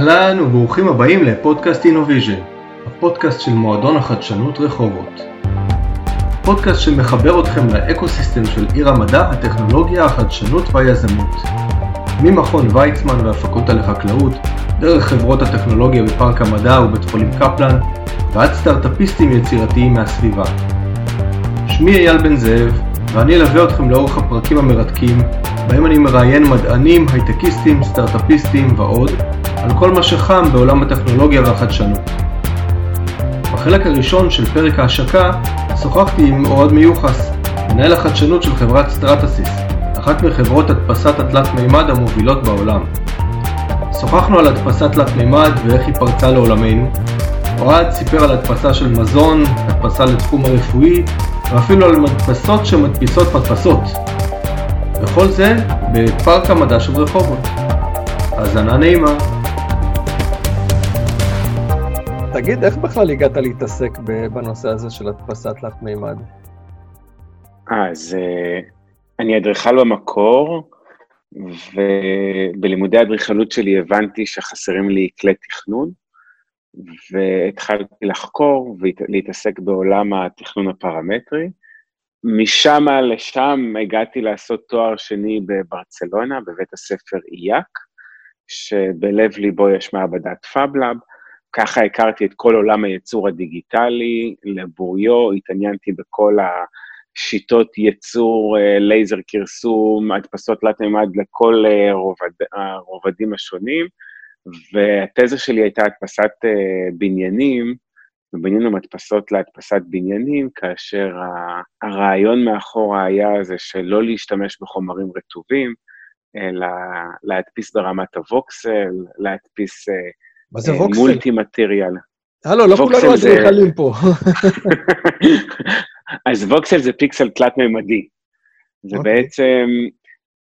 אהלן וברוכים הבאים לפודקאסט אינוויז'ן, הפודקאסט של מועדון החדשנות רחובות. פודקאסט שמחבר אתכם לאקו-סיסטם של עיר המדע, הטכנולוגיה, החדשנות והיזמות. ממכון ויצמן והפקולטה לחקלאות, דרך חברות הטכנולוגיה בפארק המדע ובית חולים קפלן, ועד סטארט-אפיסטים יצירתיים מהסביבה. שמי אייל בן זאב, ואני אלווה אתכם לאורך הפרקים המרתקים, בהם אני מראיין מדענים, הייטקיסטים, סטארט-אפיסטים ועוד, על כל מה שחם בעולם הטכנולוגיה והחדשנות. בחלק הראשון של פרק ההשקה שוחחתי עם אוהד מיוחס, מנהל החדשנות של חברת סטרטסיס, אחת מחברות הדפסת התלת מימד המובילות בעולם. שוחחנו על הדפסת תלת מימד ואיך היא פרצה לעולמנו. אוהד סיפר על הדפסה של מזון, הדפסה לתחום הרפואי, ואפילו על מדפסות שמדפיסות מדפסות. וכל זה בפארק המדע של רחובות. האזנה נעימה. תגיד, איך בכלל הגעת להתעסק בנושא הזה של הדפסת תלת מימד? אז אה, אני אדריכל במקור, ובלימודי האדריכלות שלי הבנתי שחסרים לי כלי תכנון, והתחלתי לחקור ולהתעסק בעולם התכנון הפרמטרי. משם לשם הגעתי לעשות תואר שני בברצלונה, בבית הספר איאק, שבלב ליבו יש מעבדת Fab Lab. ככה הכרתי את כל עולם הייצור הדיגיטלי, לבוריו, התעניינתי בכל השיטות ייצור, אה, לייזר כרסום, הדפסות תלת מימד לכל אה, הרובד, הרובדים השונים, והתזה שלי הייתה הדפסת אה, בניינים, ובנינו מדפסות להדפסת בניינים, כאשר הרעיון מאחורה היה זה שלא להשתמש בחומרים רטובים, אלא להדפיס ברמת הווקסל, להדפיס מה זה ווקסל? מולטי מטריאל. הלו, לא כולנו אדריכלים פה. אז ווקסל זה פיקסל תלת-ממדי. זה okay. אוקיי. בעצם,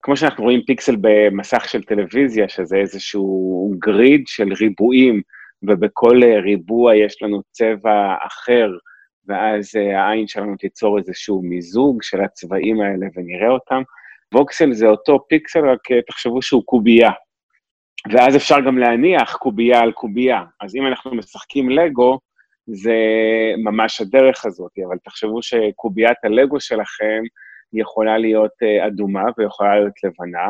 כמו שאנחנו רואים פיקסל במסך של טלוויזיה, שזה איזשהו גריד של ריבועים, ובכל ריבוע יש לנו צבע אחר, ואז אה, העין שלנו תיצור איזשהו מיזוג של הצבעים האלה ונראה אותם. ווקסל זה אותו פיקסל, רק אה, תחשבו שהוא קובייה. ואז אפשר גם להניח קובייה על קובייה. אז אם אנחנו משחקים לגו, זה ממש הדרך הזאת, אבל תחשבו שקוביית הלגו שלכם יכולה להיות אה, אדומה ויכולה להיות לבנה,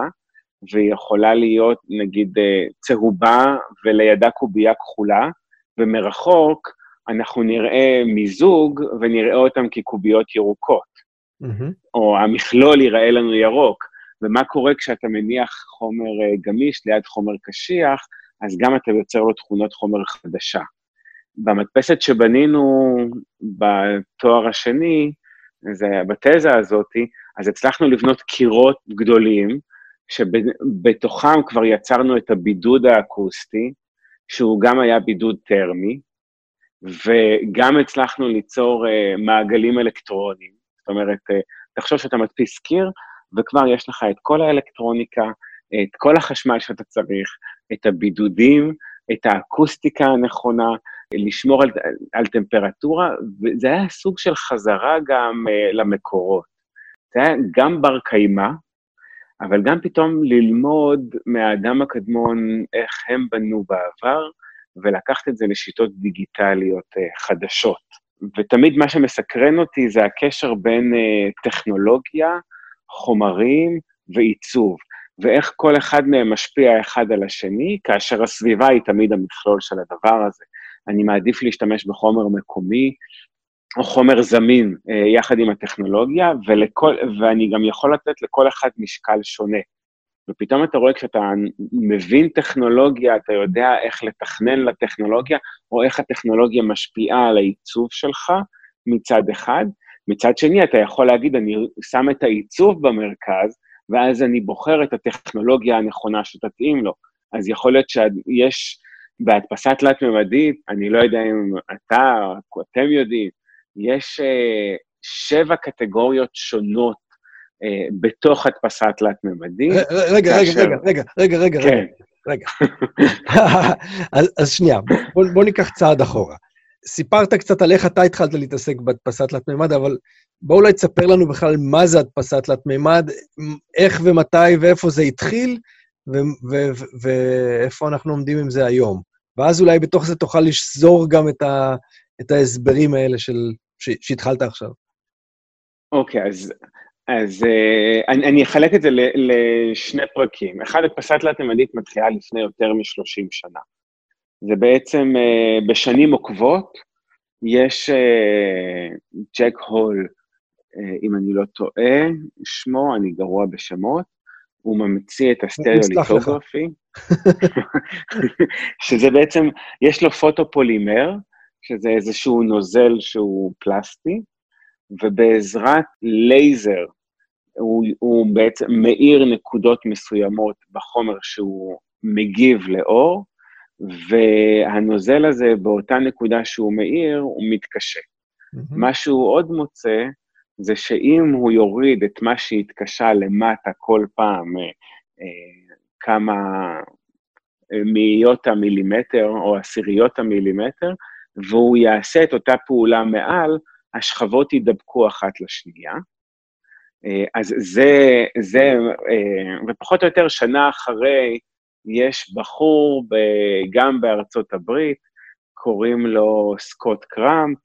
והיא יכולה להיות נגיד אה, צהובה ולידה קובייה כחולה, ומרחוק אנחנו נראה מיזוג ונראה אותם כקוביות ירוקות, mm-hmm. או המכלול ייראה לנו ירוק. ומה קורה כשאתה מניח חומר אה, גמיש ליד חומר קשיח, אז גם אתה יוצר לו תכונות חומר חדשה. במדפסת שבנינו בתואר השני, זה בתזה הזאת, אז הצלחנו לבנות קירות גדולים, שבתוכם כבר יצרנו את הבידוד האקוסטי, שהוא גם היה בידוד טרמי, וגם הצלחנו ליצור uh, מעגלים אלקטרוניים. זאת אומרת, uh, תחשוב שאתה מדפיס קיר, וכבר יש לך את כל האלקטרוניקה, את כל החשמל שאתה צריך, את הבידודים, את האקוסטיקה הנכונה, לשמור על, על טמפרטורה, וזה היה סוג של חזרה גם uh, למקורות. זה היה גם בר קיימא, אבל גם פתאום ללמוד מהאדם הקדמון איך הם בנו בעבר, ולקחת את זה לשיטות דיגיטליות uh, חדשות. ותמיד מה שמסקרן אותי זה הקשר בין uh, טכנולוגיה, חומרים ועיצוב, ואיך כל אחד מהם משפיע אחד על השני, כאשר הסביבה היא תמיד המכלול של הדבר הזה. אני מעדיף להשתמש בחומר מקומי, או חומר זמין אה, יחד עם הטכנולוגיה, ולכל, ואני גם יכול לתת לכל אחד משקל שונה. ופתאום אתה רואה כשאתה מבין טכנולוגיה, אתה יודע איך לתכנן לטכנולוגיה, או איך הטכנולוגיה משפיעה על העיצוב שלך מצד אחד, מצד שני, אתה יכול להגיד, אני שם את העיצוב במרכז, ואז אני בוחר את הטכנולוגיה הנכונה שתתאים לו. אז יכול להיות שיש בהדפסה תלת-ממדית, אני לא יודע אם אתה או אתם יודעים, יש uh, שבע קטגוריות שונות uh, בתוך הדפסה תלת-ממדית. רגע, כאשר... רגע, רגע, רגע, רגע, כן. רגע, רגע. אז, אז שנייה, בוא, בוא ניקח צעד אחורה. סיפרת קצת על איך אתה התחלת להתעסק בהדפסת תלת מימד, אבל בוא אולי תספר לנו בכלל מה זה הדפסת תלת מימד, איך ומתי ואיפה זה התחיל, ואיפה אנחנו עומדים עם זה היום. ואז אולי בתוך זה תוכל לשזור גם את, ה, את ההסברים האלה של, שהתחלת עכשיו. אוקיי, okay, אז, אז uh, אני, אני אחלק את זה ל, לשני פרקים. אחד, הדפסת תלת-ממדית מתחילה לפני יותר מ-30 שנה. זה בעצם uh, בשנים עוקבות, יש uh, צ'ק הול, uh, אם אני לא טועה, שמו, אני גרוע בשמות, הוא ממציא את ה stereolithography, שזה בעצם, יש לו פוטופולימר, שזה איזשהו נוזל שהוא פלסטי, ובעזרת לייזר הוא, הוא בעצם מאיר נקודות מסוימות בחומר שהוא מגיב לאור, והנוזל הזה, באותה נקודה שהוא מאיר, הוא מתקשה. Mm-hmm. מה שהוא עוד מוצא, זה שאם הוא יוריד את מה שהתקשה למטה כל פעם, אה, אה, כמה אה, מאיות המילימטר או עשיריות המילימטר, והוא יעשה את אותה פעולה מעל, השכבות יידבקו אחת לשנייה. אז זה, זה, ופחות או יותר שנה אחרי, יש בחור ב, גם בארצות הברית, קוראים לו סקוט קראמפ,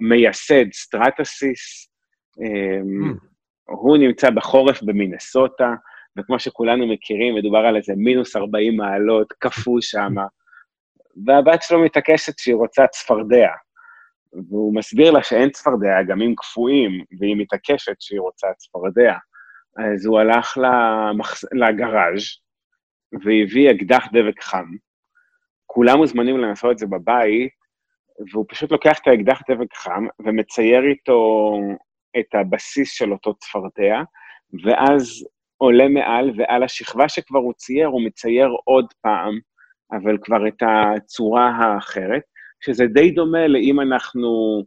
מייסד סטרטסיס, אמ, mm. הוא נמצא בחורף במינסוטה, וכמו שכולנו מכירים, מדובר על איזה מינוס 40 מעלות, קפוא שם, והבת שלו מתעקשת שהיא רוצה צפרדע. והוא מסביר לה שאין צפרדע, גם אם קפואים, והיא מתעקשת שהיא רוצה צפרדע. אז הוא הלך למחס... לגראז' והביא אקדח דבק חם. כולם מוזמנים לנסות את זה בבית, והוא פשוט לוקח את האקדח דבק חם ומצייר איתו את הבסיס של אותו צפרדע, ואז עולה מעל, ועל השכבה שכבר הוא צייר, הוא מצייר עוד פעם, אבל כבר את הצורה האחרת, שזה די דומה לאם אנחנו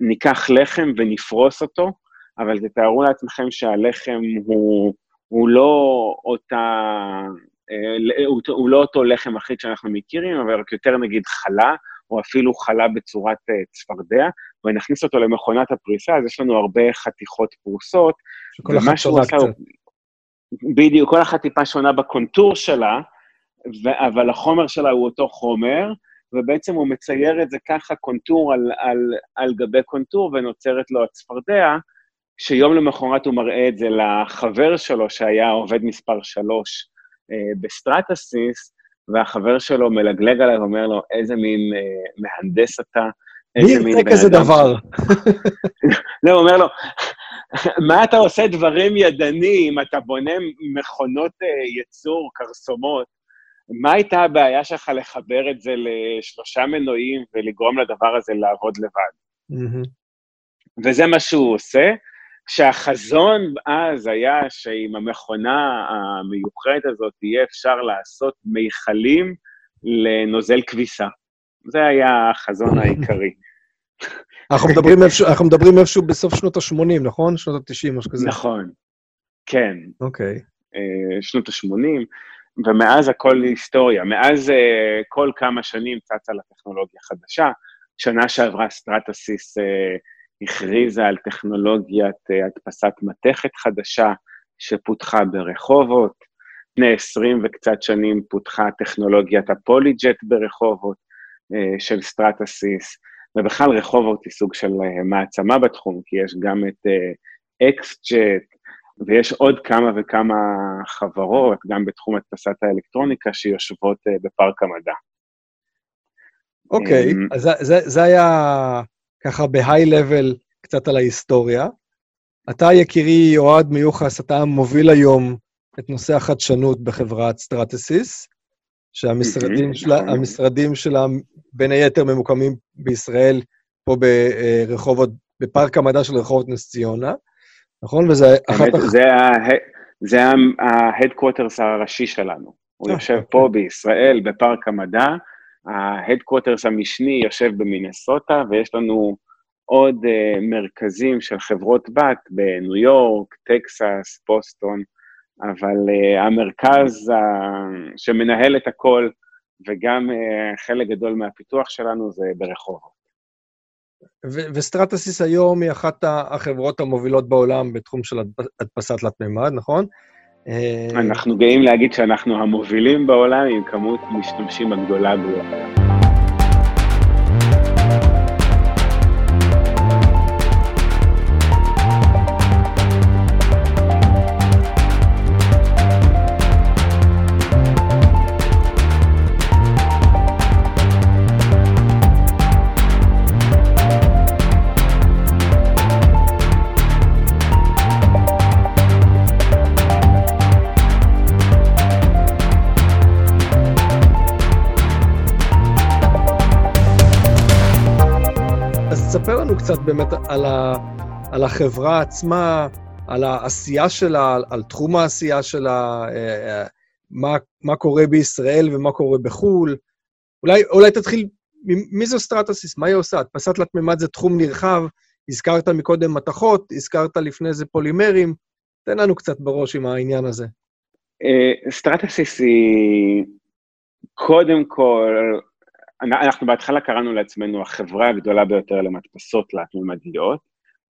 ניקח לחם ונפרוס אותו, אבל תתארו לעצמכם שהלחם הוא, הוא לא אותה... אה, הוא, הוא לא אותו לחם אחיד שאנחנו מכירים, אבל רק יותר נגיד חלה, או אפילו חלה בצורת uh, צפרדע, ונכניס אותו למכונת הפריסה, אז יש לנו הרבה חתיכות פרוסות. שכל אחת שונה קצת. בדיוק, כל אחת טיפה שונה בקונטור שלה, ו- אבל החומר שלה הוא אותו חומר, ובעצם הוא מצייר את זה ככה, קונטור על, על, על גבי קונטור, ונוצרת לו הצפרדע, שיום למחרת הוא מראה את זה לחבר שלו, שהיה עובד מספר שלוש אה, בסטרטסיס, והחבר שלו מלגלג עליו ואומר לו, איזה מין אה, מהנדס אתה, איזה מין... מי ירצה כזה דבר? לא, הוא אומר לו, מה אתה עושה דברים ידניים, אתה בונה מכונות אה, ייצור, קרסומות, מה הייתה הבעיה שלך לחבר את זה לשלושה מנועים ולגרום לדבר הזה לעבוד לבד? וזה מה שהוא עושה, שהחזון אז היה שעם המכונה המיוחדת הזאת יהיה אפשר לעשות מיכלים לנוזל כביסה. זה היה החזון העיקרי. אנחנו מדברים, איפשהו, אנחנו מדברים איפשהו בסוף שנות ה-80, נכון? שנות ה-90, משהו כזה. נכון, כן. אוקיי. Okay. אה, שנות ה-80, ומאז הכל היסטוריה. מאז אה, כל כמה שנים צצה לטכנולוגיה חדשה. שנה שעברה סטרטסיס הכריזה על טכנולוגיית אה, הדפסת מתכת חדשה שפותחה ברחובות. לפני 20 וקצת שנים פותחה טכנולוגיית הפוליג'ט ברחובות אה, של סטרטסיס, ובכלל רחובות היא סוג של אה, מעצמה בתחום, כי יש גם את אקסג'ט, ויש עוד כמה וכמה חברות, גם בתחום הדפסת האלקטרוניקה, שיושבות בפארק המדע. אוקיי, okay, אז זה, זה היה ככה ב high level קצת על ההיסטוריה. אתה, יקירי אוהד מיוחס, אתה מוביל היום את נושא החדשנות בחברת סטרטסיס, שהמשרדים שלה, המשרדים שלה בין היתר ממוקמים בישראל, פה ברחובות, בפארק המדע של רחובות נס ציונה, נכון? וזה אחת... זה ה headquarters הראשי שלנו. הוא אה, יושב פה אוקיי. בישראל, בפארק המדע, ה headquarters המשני יושב במינסוטה, ויש לנו עוד uh, מרכזים של חברות בת בניו יורק, טקסס, בוסטון, אבל uh, המרכז uh, שמנהל את הכל, וגם uh, חלק גדול מהפיתוח שלנו זה ברחובות. וסטרטסיס היום היא אחת החברות המובילות בעולם בתחום של הדפסת תלת-מימד, נכון? אנחנו גאים להגיד שאנחנו המובילים בעולם עם כמות משתמשים הגדולה ביותר. קצת באמת על, ה, על החברה עצמה, על העשייה שלה, על, על תחום העשייה שלה, אה, אה, מה, מה קורה בישראל ומה קורה בחו"ל. אולי, אולי תתחיל, מי זו סטרטסיס? מה היא עושה? הדפסת תלת-מימד זה תחום נרחב, הזכרת מקודם מתכות, הזכרת לפני זה פולימרים, תן לנו קצת בראש עם העניין הזה. סטרטסיס היא קודם כל אנחנו בהתחלה קראנו לעצמנו החברה הגדולה ביותר למדפסות תלת-ממדיות,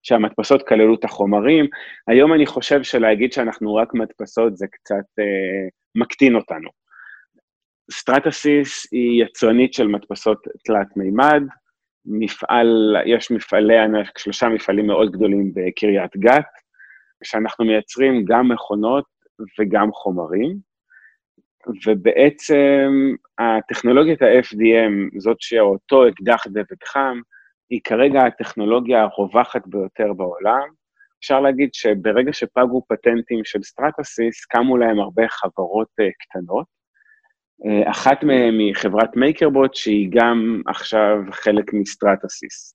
שהמדפסות כללו את החומרים. היום אני חושב שלהגיד שאנחנו רק מדפסות זה קצת אה, מקטין אותנו. סטרטסיס היא יצרנית של מדפסות תלת-מימד, מפעל, יש מפעלי ענק, שלושה מפעלים מאוד גדולים בקריית גת, שאנחנו מייצרים גם מכונות וגם חומרים. ובעצם הטכנולוגיית ה-FDM, זאת שאותו אקדח דבק חם, היא כרגע הטכנולוגיה הרווחת ביותר בעולם. אפשר להגיד שברגע שפגו פטנטים של סטרטסיס, קמו להם הרבה חברות uh, קטנות. Uh, אחת מהן היא חברת מייקרבוט, שהיא גם עכשיו חלק מסטרטסיס.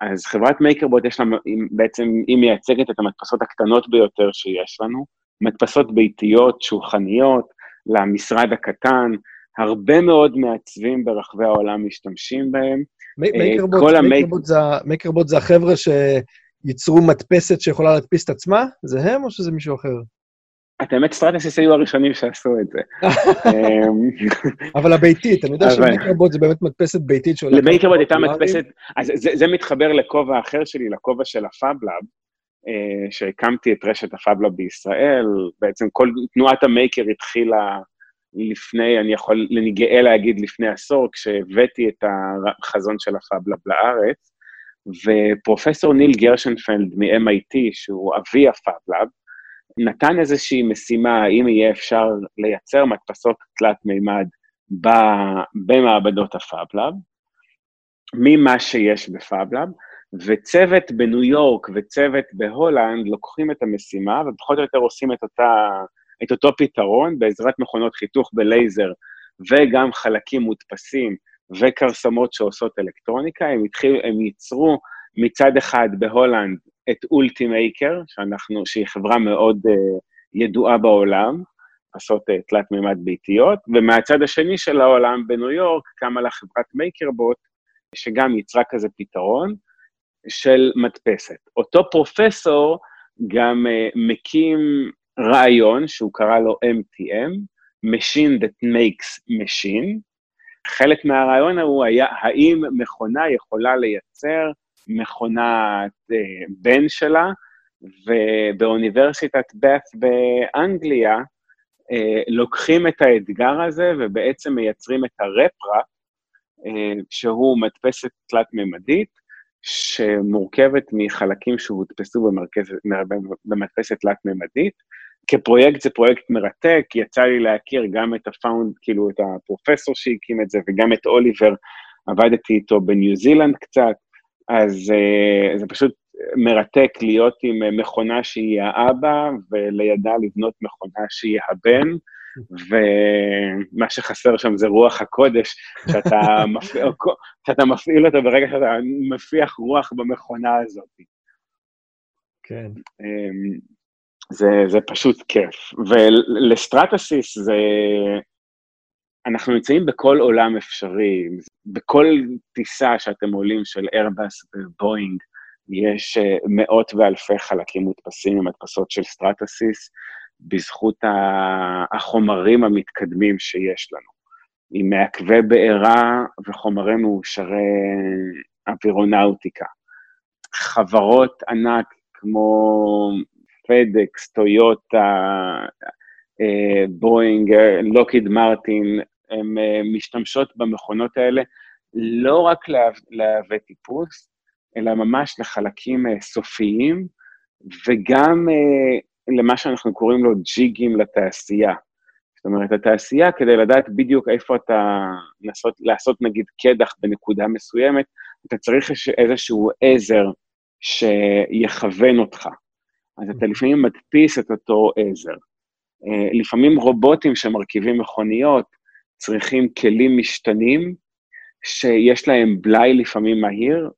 אז חברת מייקרבוט יש לה, בעצם, היא מייצגת את המדפסות הקטנות ביותר שיש לנו, מדפסות ביתיות, שולחניות, למשרד הקטן, הרבה מאוד מעצבים ברחבי העולם משתמשים בהם. מייקרבוט זה החבר'ה שייצרו מדפסת שיכולה להדפיס את עצמה? זה הם או שזה מישהו אחר? את האמת, סטרטסיס היו הראשונים שעשו את זה. אמ, אבל הביתית, אני יודע שמייקרבוט זה באמת מדפסת ביתית שהולכת... למייקרבוט הייתה מדפסת, אז זה מתחבר לכובע אחר שלי, לכובע של הפאבלאב, אה, שהקמתי את רשת הפאבלאב בישראל, בעצם כל תנועת המייקר התחילה לפני, אני יכול, אני גאה להגיד לפני עשור, כשהבאתי את החזון של הפאבלאב לארץ, ופרופסור ניל גרשנפלד מ-MIT, שהוא אבי הפאבלאב, נתן איזושהי משימה, האם יהיה אפשר לייצר מדפסות תלת מימד במעבדות הפאבלאב, ממה שיש בפאבלאב, וצוות בניו יורק וצוות בהולנד לוקחים את המשימה ופחות או יותר עושים את, אותה, את אותו פתרון בעזרת מכונות חיתוך בלייזר וגם חלקים מודפסים וכרסמות שעושות אלקטרוניקה, הם, התחיל, הם ייצרו מצד אחד בהולנד את אולטימייקר, שאנחנו, שהיא חברה מאוד uh, ידועה בעולם, לעשות uh, תלת מימד ביתיות, ומהצד השני של העולם, בניו יורק, קמה לה חברת מייקרבוט, שגם ייצרה כזה פתרון, של מדפסת. אותו פרופסור גם uh, מקים רעיון שהוא קרא לו MTM, Machine that makes machine. חלק מהרעיון ההוא היה האם מכונה יכולה לייצר מכונת uh, בן שלה, ובאוניברסיטת בת באנגליה uh, לוקחים את האתגר הזה ובעצם מייצרים את הרפרה, שהוא מדפסת תלת-ממדית, שמורכבת מחלקים שהודפסו במדפסת תלת-ממדית. כפרויקט זה פרויקט מרתק, יצא לי להכיר גם את הפאונד, כאילו את הפרופסור שהקים את זה, וגם את אוליבר, עבדתי איתו בניו זילנד קצת, אז uh, זה פשוט מרתק להיות עם מכונה שהיא האבא, ולידה לבנות מכונה שהיא הבן. ומה שחסר שם זה רוח הקודש, שאתה מפעיל, שאתה מפעיל אותו ברגע שאתה מפיח רוח במכונה הזאת. כן. אמ, זה, זה פשוט כיף. ולסטרטסיס זה... אנחנו נמצאים בכל עולם אפשרי, בכל טיסה שאתם עולים של איירבאס ובואינג, יש אה, מאות ואלפי חלקים מודפסים עם הדפסות של סטרטסיס, בזכות החומרים המתקדמים שיש לנו. עם מעכבי בעירה וחומרים מאושרי אווירונאוטיקה. חברות ענק כמו, פדקס, טויוטה, בואינג, לוקיד מרטין, הן משתמשות במכונות האלה לא רק להווה טיפוס, אלא ממש לחלקים סופיים, וגם למה שאנחנו קוראים לו ג'יגים לתעשייה. זאת אומרת, התעשייה, כדי לדעת בדיוק איפה אתה, לעשות, לעשות נגיד קדח בנקודה מסוימת, אתה צריך איזשהו עזר שיכוון אותך. אז אתה לפעמים מדפיס את אותו עזר. אה, לפעמים רובוטים שמרכיבים מכוניות צריכים כלים משתנים, שיש להם בלאי לפעמים מהיר,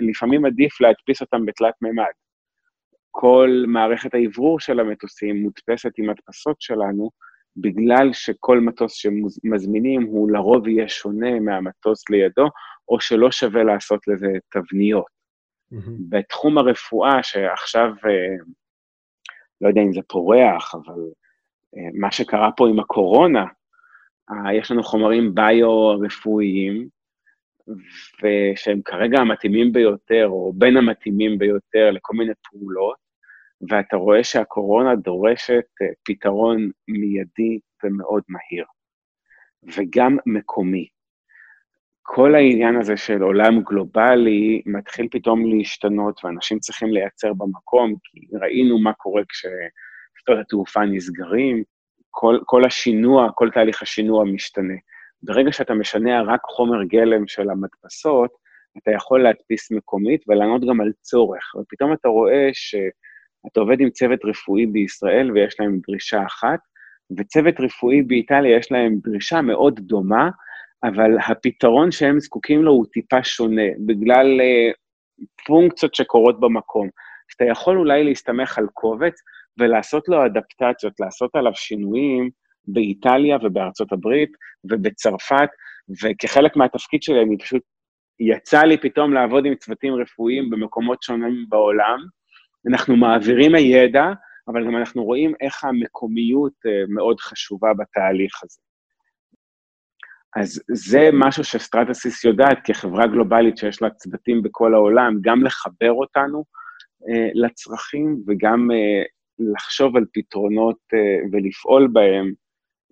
ולפעמים עדיף להדפיס אותם בתלת מימד. כל מערכת האוורור של המטוסים מודפסת עם הדפסות שלנו, בגלל שכל מטוס שמזמינים הוא לרוב יהיה שונה מהמטוס לידו, או שלא שווה לעשות לזה תבניות. Mm-hmm. בתחום הרפואה, שעכשיו, אה, לא יודע אם זה פורח, אבל אה, מה שקרה פה עם הקורונה, אה, יש לנו חומרים ביו-רפואיים, ושהם כרגע המתאימים ביותר, או בין המתאימים ביותר לכל מיני פעולות, ואתה רואה שהקורונה דורשת אה, פתרון מיידי ומאוד מהיר, וגם מקומי. כל העניין הזה של עולם גלובלי מתחיל פתאום להשתנות, ואנשים צריכים לייצר במקום, כי ראינו מה קורה כששדות התעופה נסגרים, כל, כל השינוע, כל תהליך השינוע משתנה. ברגע שאתה משנע רק חומר גלם של המדפסות, אתה יכול להדפיס מקומית ולענות גם על צורך, ופתאום אתה רואה ש... אתה עובד עם צוות רפואי בישראל ויש להם דרישה אחת, וצוות רפואי באיטליה יש להם דרישה מאוד דומה, אבל הפתרון שהם זקוקים לו הוא טיפה שונה, בגלל uh, פונקציות שקורות במקום. שאתה יכול אולי להסתמך על קובץ ולעשות לו אדפטציות, לעשות עליו שינויים באיטליה ובארצות הברית ובצרפת, וכחלק מהתפקיד שלי אני פשוט, יצא לי פתאום לעבוד עם צוותים רפואיים במקומות שונים בעולם, אנחנו מעבירים הידע, אבל גם אנחנו רואים איך המקומיות אה, מאוד חשובה בתהליך הזה. אז זה משהו שסטרטסיס יודעת כחברה גלובלית שיש לה צוותים בכל העולם, גם לחבר אותנו אה, לצרכים וגם אה, לחשוב על פתרונות אה, ולפעול בהם,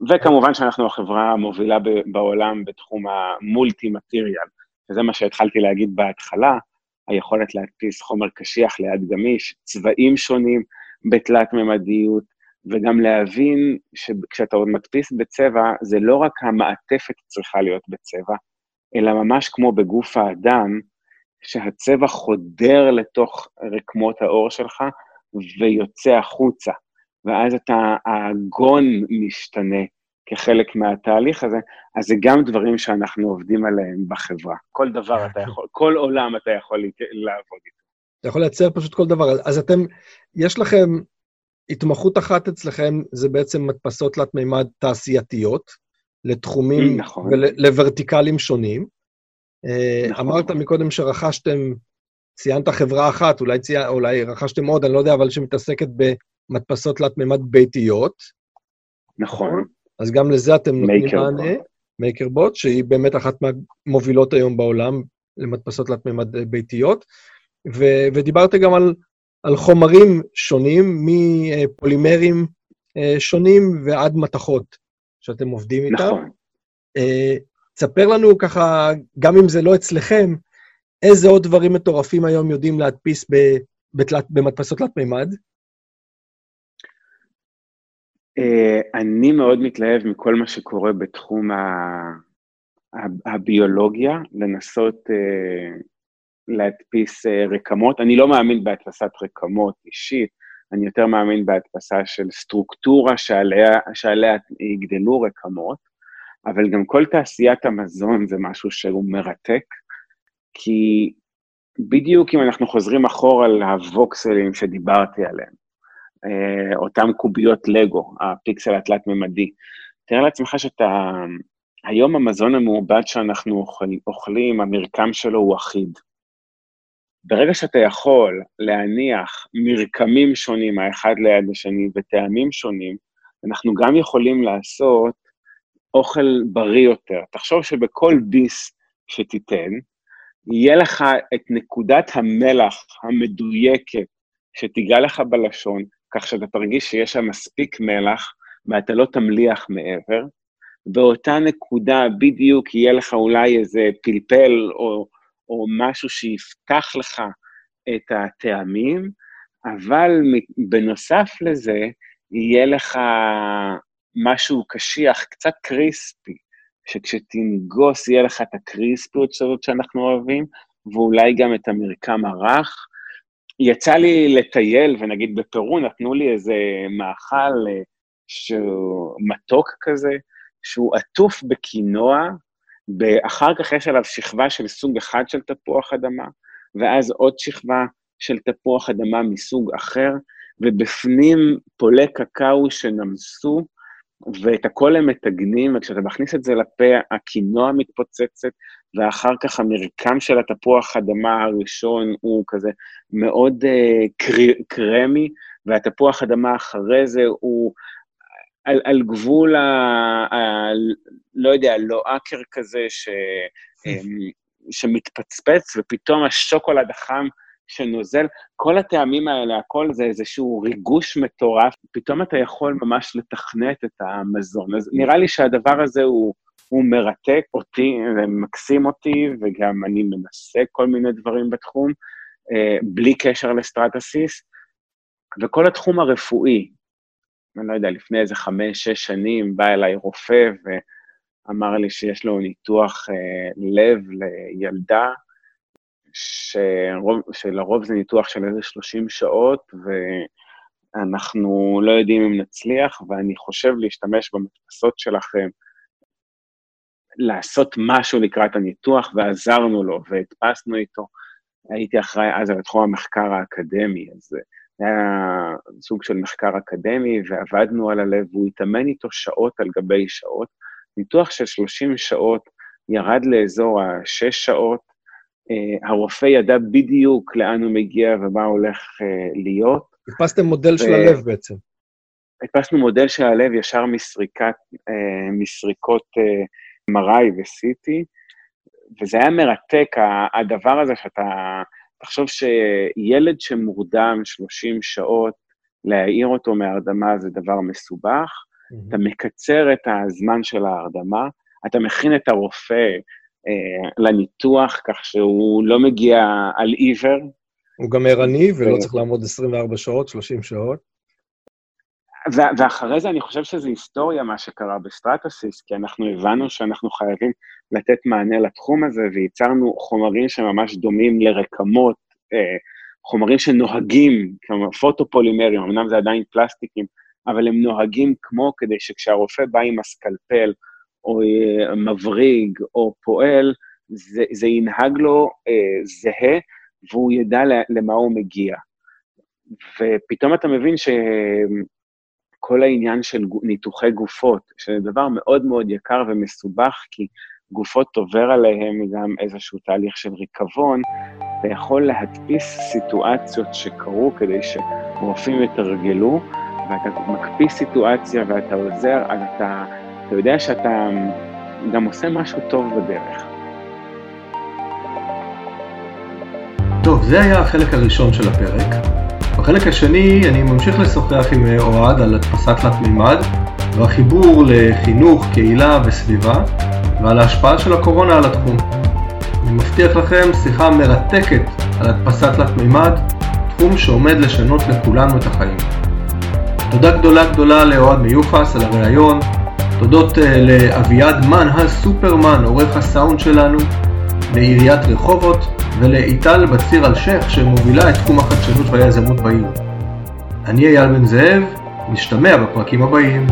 וכמובן שאנחנו החברה המובילה בעולם בתחום המולטי-מטריאל, שזה מה שהתחלתי להגיד בהתחלה, היכולת להדפיס חומר קשיח ליד גמיש, צבעים שונים בתלת-ממדיות, וגם להבין שכשאתה עוד מדפיס בצבע, זה לא רק המעטפת צריכה להיות בצבע, אלא ממש כמו בגוף האדם, שהצבע חודר לתוך רקמות האור שלך ויוצא החוצה, ואז אתה, הגון משתנה, כחלק מהתהליך הזה, אז זה גם דברים שאנחנו עובדים עליהם בחברה. כל דבר אתה יכול, כל עולם אתה יכול לעבוד איתו. אתה יכול לייצר פשוט כל דבר. אז אתם, יש לכם התמחות אחת אצלכם, זה בעצם מדפסות תלת מימד תעשייתיות, לתחומים נכון. ולוורטיקלים שונים. אה, נכון. אמרת מקודם שרכשתם, ציינת חברה אחת, אולי, צי... אולי רכשתם עוד, אני לא יודע, אבל שמתעסקת במדפסות תלת מימד ביתיות. נכון. אז גם לזה אתם נותנים מענה, מייקרבוט, שהיא באמת אחת מהמובילות היום בעולם למדפסות תלת מימד אה, ביתיות, ו- ודיברת גם על, על חומרים שונים, מפולימרים אה, שונים ועד מתכות שאתם עובדים איתם. נכון. אה, תספר לנו ככה, גם אם זה לא אצלכם, איזה עוד דברים מטורפים היום יודעים להדפיס בתלת, במדפסות תלת מימד? אה, אני מאוד מתלהב מכל מה שקורה בתחום הביולוגיה, לנסות אה, להדפיס אה, רקמות. אני לא מאמין בהדפסת רקמות אישית, אני יותר מאמין בהדפסה של סטרוקטורה שעליה, שעליה יגדלו רקמות, אבל גם כל תעשיית המזון זה משהו שהוא מרתק, כי בדיוק אם אנחנו חוזרים אחורה לווקסלים שדיברתי עליהם, אה, אותם קוביות לגו, הפיקסל התלת-ממדי. תאר לעצמך שאתה, היום המזון המעובד שאנחנו אוכל, אוכלים, המרקם שלו הוא אחיד. ברגע שאתה יכול להניח מרקמים שונים האחד ליד השני וטעמים שונים, אנחנו גם יכולים לעשות אוכל בריא יותר. תחשוב שבכל ביס שתיתן, יהיה לך את נקודת המלח המדויקת שתיגע לך בלשון, כך שאתה תרגיש שיש שם מספיק מלח ואתה לא תמליח מעבר. באותה נקודה בדיוק יהיה לך אולי איזה פלפל או, או משהו שיפתח לך את הטעמים, אבל בנוסף לזה, יהיה לך משהו קשיח, קצת קריספי, שכשתנגוס יהיה לך את הקריספיות הזאת שאנחנו אוהבים, ואולי גם את המרקם הרך. יצא לי לטייל, ונגיד בפרו נתנו לי איזה מאכל אה, שהוא מתוק כזה, שהוא עטוף בקינוע, אחר כך יש עליו שכבה של סוג אחד של תפוח אדמה, ואז עוד שכבה של תפוח אדמה מסוג אחר, ובפנים פולי קקאו שנמסו, ואת הכל הם מטגנים, וכשאתה מכניס את זה לפה, הקינוע מתפוצצת, ואחר כך המרקם של התפוח אדמה הראשון הוא כזה מאוד uh, קר, קרמי, והתפוח אדמה אחרי זה הוא על, על גבול ה... ה... לא יודע, לא אקר כזה ש, אמ, שמתפצפץ, ופתאום השוקולד החם שנוזל, כל הטעמים האלה, הכל זה איזשהו ריגוש מטורף, פתאום אתה יכול ממש לתכנת את המזון. אז נראה לי שהדבר הזה הוא, הוא מרתק אותי, ומקסים אותי, וגם אני מנסה כל מיני דברים בתחום, אה, בלי קשר לסטרטסיס. וכל התחום הרפואי, אני לא יודע, לפני איזה חמש, שש שנים בא אליי רופא ואמר לי שיש לו ניתוח אה, לב לילדה, שרוב, שלרוב זה ניתוח של איזה 30 שעות, ואנחנו לא יודעים אם נצליח, ואני חושב להשתמש במדפסות שלכם, לעשות משהו לקראת הניתוח, ועזרנו לו, והדפסנו איתו. הייתי אחראי אז על תחום המחקר האקדמי, אז היה סוג של מחקר אקדמי, ועבדנו על הלב, והוא התאמן איתו שעות על גבי שעות. ניתוח של 30 שעות ירד לאזור ה-6 שעות, אה, הרופא ידע בדיוק לאן הוא מגיע ומה הולך אה, להיות. הדפסתם מודל ו... של הלב בעצם. הדפסנו מודל של הלב ישר מסריקת, אה, מסריקות MRI ו-CT, וזה היה מרתק, הדבר הזה שאתה, תחשוב שילד שמורדם 30 שעות, להעיר אותו מהרדמה זה דבר מסובך, mm-hmm. אתה מקצר את הזמן של ההרדמה, אתה מכין את הרופא אה, לניתוח, כך שהוא לא מגיע על עיוור. הוא גם ערני ולא. צריך לעמוד 24 שעות, 30 שעות. ואחרי זה אני חושב שזה היסטוריה מה שקרה בסטרטסיס, כי אנחנו הבנו שאנחנו חייבים לתת מענה לתחום הזה, וייצרנו חומרים שממש דומים לרקמות, אה, חומרים שנוהגים, כמו פוטופולימרים, אמנם זה עדיין פלסטיקים, אבל הם נוהגים כמו כדי שכשהרופא בא עם ה scalpel או אה, מבריג או פועל, זה, זה ינהג לו אה, זהה והוא ידע למה הוא מגיע. ופתאום אתה מבין שכל העניין של ניתוחי גופות, שזה דבר מאוד מאוד יקר ומסובך, כי גופות עובר עליהם גם איזשהו תהליך של ריקבון, אתה יכול להדפיס סיטואציות שקרו כדי שרופאים יתרגלו, ואתה מקפיא סיטואציה ואתה עוזר, אז אתה אתה יודע שאתה גם עושה משהו טוב בדרך. טוב, זה היה החלק הראשון של הפרק. בחלק השני אני ממשיך לשוחח עם אוהד על הדפסת תלת מימד והחיבור לחינוך, קהילה וסביבה ועל ההשפעה של הקורונה על התחום. אני מבטיח לכם שיחה מרתקת על הדפסת תלת מימד, תחום שעומד לשנות לכולנו את החיים. תודה גדולה גדולה לאוהד מיוחס על הראיון, תודות אה, לאביעד מן הסופרמן, עורך הסאונד שלנו, לעיריית רחובות ולאיטל בציר אלשיך שמובילה את תחום החדשנות והיזמות בעיר. אני אייל בן זאב, נשתמע בפרקים הבאים.